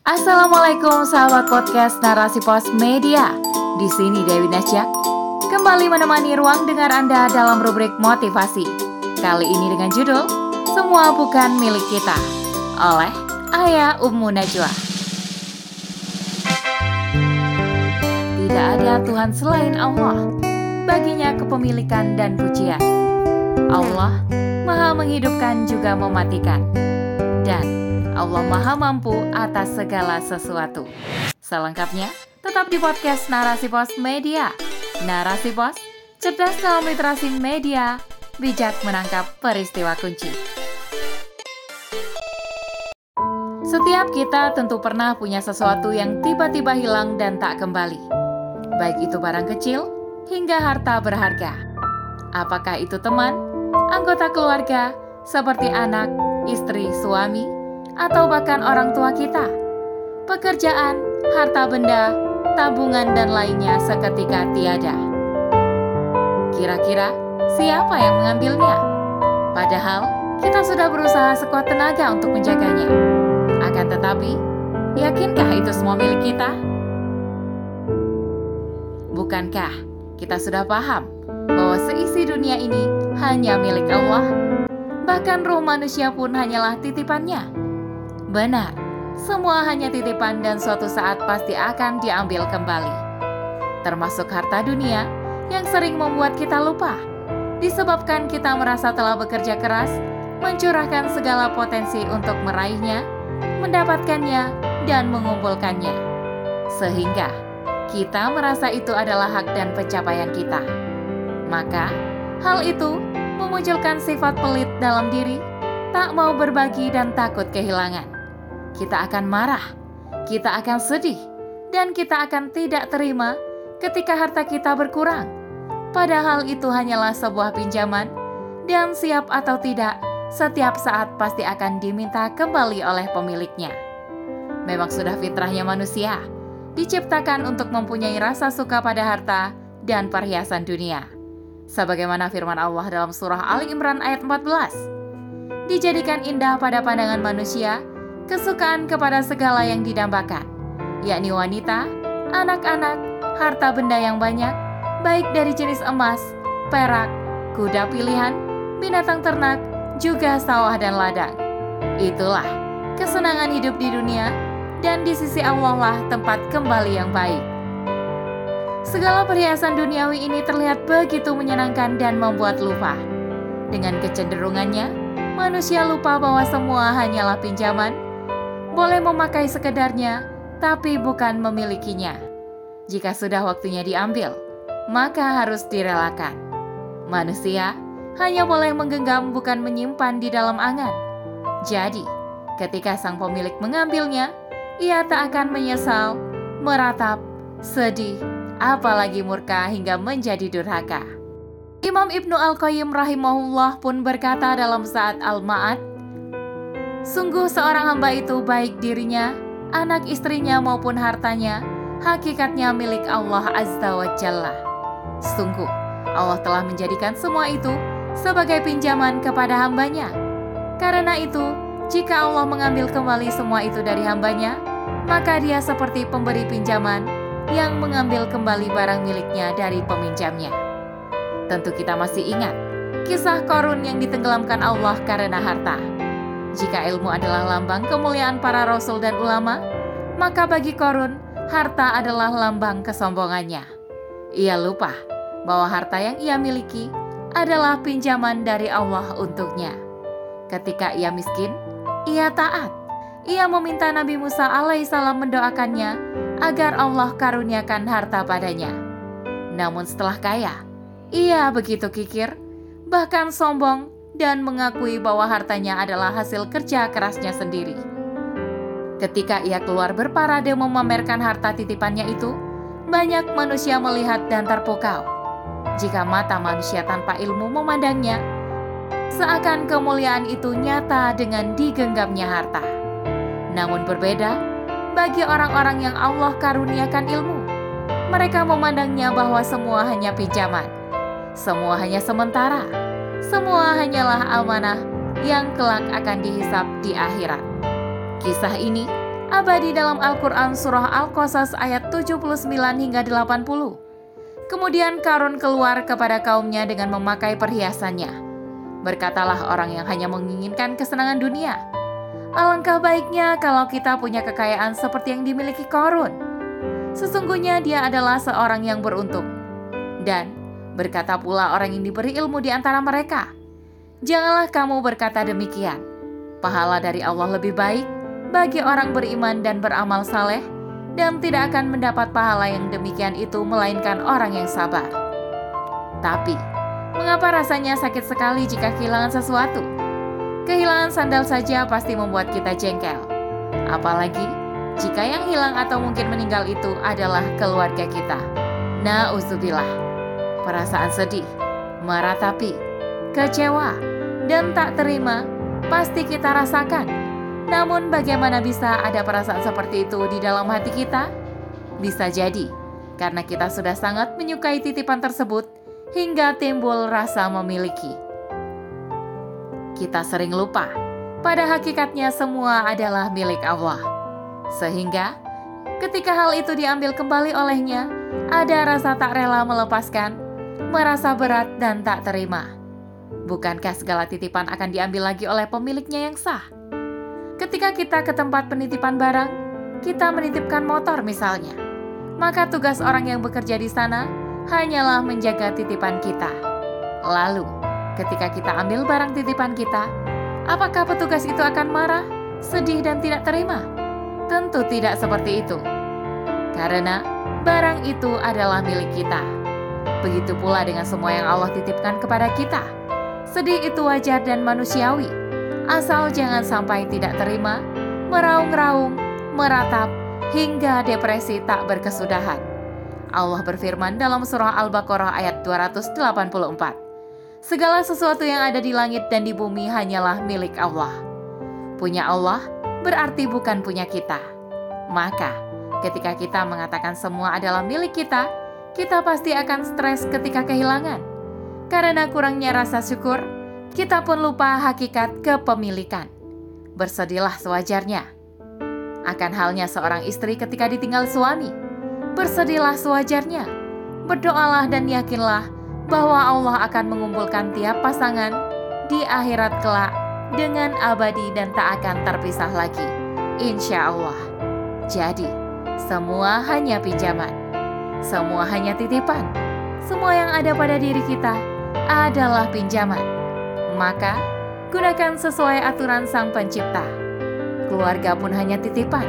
Assalamualaikum sahabat podcast Narasi Pos Media. Di sini Dewi Nasya kembali menemani ruang dengar Anda dalam rubrik motivasi. Kali ini dengan judul Semua Bukan Milik Kita oleh Ayah Ummu Najwa. Tidak ada Tuhan selain Allah. Baginya kepemilikan dan pujian. Allah Maha menghidupkan juga mematikan. Allah Maha Mampu atas segala sesuatu. Selengkapnya, tetap di podcast Narasi Pos Media. Narasi Pos, cerdas dalam literasi media, bijak menangkap peristiwa kunci. Setiap kita tentu pernah punya sesuatu yang tiba-tiba hilang dan tak kembali. Baik itu barang kecil hingga harta berharga. Apakah itu teman, anggota keluarga, seperti anak, istri, suami, atau bahkan orang tua kita. Pekerjaan, harta benda, tabungan, dan lainnya seketika tiada. Kira-kira siapa yang mengambilnya? Padahal kita sudah berusaha sekuat tenaga untuk menjaganya. Akan tetapi, yakinkah itu semua milik kita? Bukankah kita sudah paham bahwa seisi dunia ini hanya milik Allah? Bahkan roh manusia pun hanyalah titipannya. Benar, semua hanya titipan dan suatu saat pasti akan diambil kembali. Termasuk harta dunia yang sering membuat kita lupa. Disebabkan kita merasa telah bekerja keras, mencurahkan segala potensi untuk meraihnya, mendapatkannya, dan mengumpulkannya. Sehingga kita merasa itu adalah hak dan pencapaian kita. Maka, hal itu memunculkan sifat pelit dalam diri, tak mau berbagi dan takut kehilangan kita akan marah, kita akan sedih, dan kita akan tidak terima ketika harta kita berkurang. Padahal itu hanyalah sebuah pinjaman, dan siap atau tidak, setiap saat pasti akan diminta kembali oleh pemiliknya. Memang sudah fitrahnya manusia, diciptakan untuk mempunyai rasa suka pada harta dan perhiasan dunia. Sebagaimana firman Allah dalam surah Ali Imran ayat 14. Dijadikan indah pada pandangan manusia, kesukaan kepada segala yang didambakan, yakni wanita, anak-anak, harta benda yang banyak, baik dari jenis emas, perak, kuda pilihan, binatang ternak, juga sawah dan ladang. Itulah kesenangan hidup di dunia, dan di sisi Allah lah tempat kembali yang baik. Segala perhiasan duniawi ini terlihat begitu menyenangkan dan membuat lupa. Dengan kecenderungannya, manusia lupa bahwa semua hanyalah pinjaman, boleh memakai sekedarnya, tapi bukan memilikinya. Jika sudah waktunya diambil, maka harus direlakan. Manusia hanya boleh menggenggam, bukan menyimpan di dalam angan. Jadi, ketika sang pemilik mengambilnya, ia tak akan menyesal, meratap, sedih, apalagi murka hingga menjadi durhaka. Imam Ibnu Al-Qayyim rahimahullah pun berkata dalam saat Al-Ma'ad, Sungguh seorang hamba itu baik dirinya, anak istrinya maupun hartanya, hakikatnya milik Allah Azza wa Jalla. Sungguh, Allah telah menjadikan semua itu sebagai pinjaman kepada hambanya. Karena itu, jika Allah mengambil kembali semua itu dari hambanya, maka dia seperti pemberi pinjaman yang mengambil kembali barang miliknya dari peminjamnya. Tentu kita masih ingat kisah Korun yang ditenggelamkan Allah karena harta. Jika ilmu adalah lambang kemuliaan para rasul dan ulama, maka bagi Korun, harta adalah lambang kesombongannya. Ia lupa bahwa harta yang ia miliki adalah pinjaman dari Allah untuknya. Ketika ia miskin, ia taat. Ia meminta Nabi Musa alaihissalam mendoakannya agar Allah karuniakan harta padanya. Namun setelah kaya, ia begitu kikir, bahkan sombong dan mengakui bahwa hartanya adalah hasil kerja kerasnya sendiri. Ketika ia keluar berparade memamerkan harta titipannya itu, banyak manusia melihat dan terpukau. Jika mata manusia tanpa ilmu memandangnya, seakan kemuliaan itu nyata dengan digenggamnya harta. Namun berbeda bagi orang-orang yang Allah karuniakan ilmu. Mereka memandangnya bahwa semua hanya pinjaman, semua hanya sementara, semua hanyalah amanah yang kelak akan dihisap di akhirat. Kisah ini abadi dalam Al-Quran Surah Al-Qasas ayat 79 hingga 80. Kemudian Karun keluar kepada kaumnya dengan memakai perhiasannya. Berkatalah orang yang hanya menginginkan kesenangan dunia. Alangkah baiknya kalau kita punya kekayaan seperti yang dimiliki Korun. Sesungguhnya dia adalah seorang yang beruntung. Dan berkata pula orang yang diberi ilmu di antara mereka, Janganlah kamu berkata demikian. Pahala dari Allah lebih baik bagi orang beriman dan beramal saleh, dan tidak akan mendapat pahala yang demikian itu melainkan orang yang sabar. Tapi, mengapa rasanya sakit sekali jika kehilangan sesuatu? Kehilangan sandal saja pasti membuat kita jengkel. Apalagi jika yang hilang atau mungkin meninggal itu adalah keluarga kita. Nah, uzubillah. Perasaan sedih, meratapi, kecewa, dan tak terima pasti kita rasakan. Namun bagaimana bisa ada perasaan seperti itu di dalam hati kita? Bisa jadi karena kita sudah sangat menyukai titipan tersebut hingga timbul rasa memiliki. Kita sering lupa, pada hakikatnya semua adalah milik Allah. Sehingga ketika hal itu diambil kembali olehnya, ada rasa tak rela melepaskan, merasa berat dan tak terima. Bukankah segala titipan akan diambil lagi oleh pemiliknya yang sah? Ketika kita ke tempat penitipan barang, kita menitipkan motor misalnya, maka tugas orang yang bekerja di sana hanyalah menjaga titipan kita. Lalu, ketika kita ambil barang titipan kita, apakah petugas itu akan marah, sedih, dan tidak terima? Tentu tidak seperti itu, karena barang itu adalah milik kita. Begitu pula dengan semua yang Allah titipkan kepada kita Sedih itu wajar dan manusiawi, asal jangan sampai tidak terima, meraung-raung, meratap, hingga depresi tak berkesudahan. Allah berfirman dalam surah Al-Baqarah ayat 284. Segala sesuatu yang ada di langit dan di bumi hanyalah milik Allah. Punya Allah berarti bukan punya kita. Maka, ketika kita mengatakan semua adalah milik kita, kita pasti akan stres ketika kehilangan karena kurangnya rasa syukur, kita pun lupa hakikat kepemilikan. Bersedihlah sewajarnya. Akan halnya seorang istri ketika ditinggal suami. Bersedihlah sewajarnya. Berdoalah dan yakinlah bahwa Allah akan mengumpulkan tiap pasangan di akhirat kelak dengan abadi dan tak akan terpisah lagi. Insya Allah. Jadi, semua hanya pinjaman. Semua hanya titipan. Semua yang ada pada diri kita adalah pinjaman. Maka, gunakan sesuai aturan Sang Pencipta. Keluarga pun hanya titipan,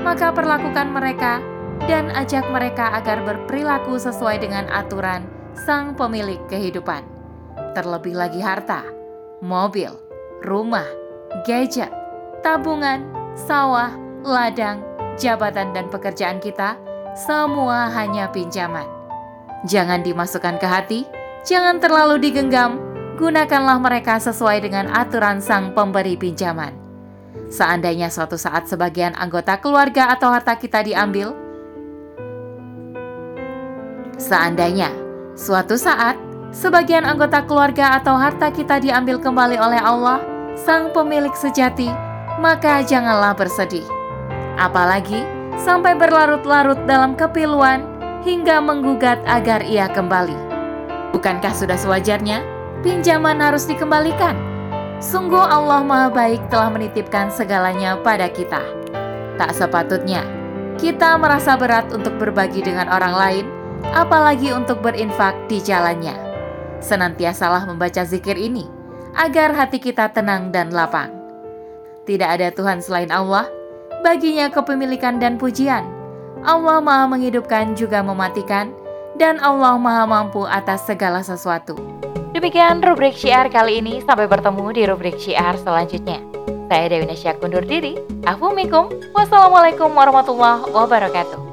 maka perlakukan mereka dan ajak mereka agar berperilaku sesuai dengan aturan Sang Pemilik kehidupan. Terlebih lagi harta, mobil, rumah, gadget, tabungan, sawah, ladang, jabatan, dan pekerjaan kita semua hanya pinjaman. Jangan dimasukkan ke hati, Jangan terlalu digenggam, gunakanlah mereka sesuai dengan aturan sang pemberi pinjaman. Seandainya suatu saat sebagian anggota keluarga atau harta kita diambil, seandainya suatu saat sebagian anggota keluarga atau harta kita diambil kembali oleh Allah, sang pemilik sejati, maka janganlah bersedih. Apalagi sampai berlarut-larut dalam kepiluan hingga menggugat agar ia kembali. Bukankah sudah sewajarnya pinjaman harus dikembalikan? Sungguh Allah Maha Baik telah menitipkan segalanya pada kita. Tak sepatutnya kita merasa berat untuk berbagi dengan orang lain, apalagi untuk berinfak di jalannya. Senantiasalah membaca zikir ini agar hati kita tenang dan lapang. Tidak ada Tuhan selain Allah, baginya kepemilikan dan pujian. Allah Maha menghidupkan juga mematikan, dan Allah Maha Mampu atas segala sesuatu. Demikian rubrik syiar kali ini, sampai bertemu di rubrik syiar selanjutnya. Saya Dewi Nasya kundur diri. Assalamualaikum warahmatullahi wabarakatuh.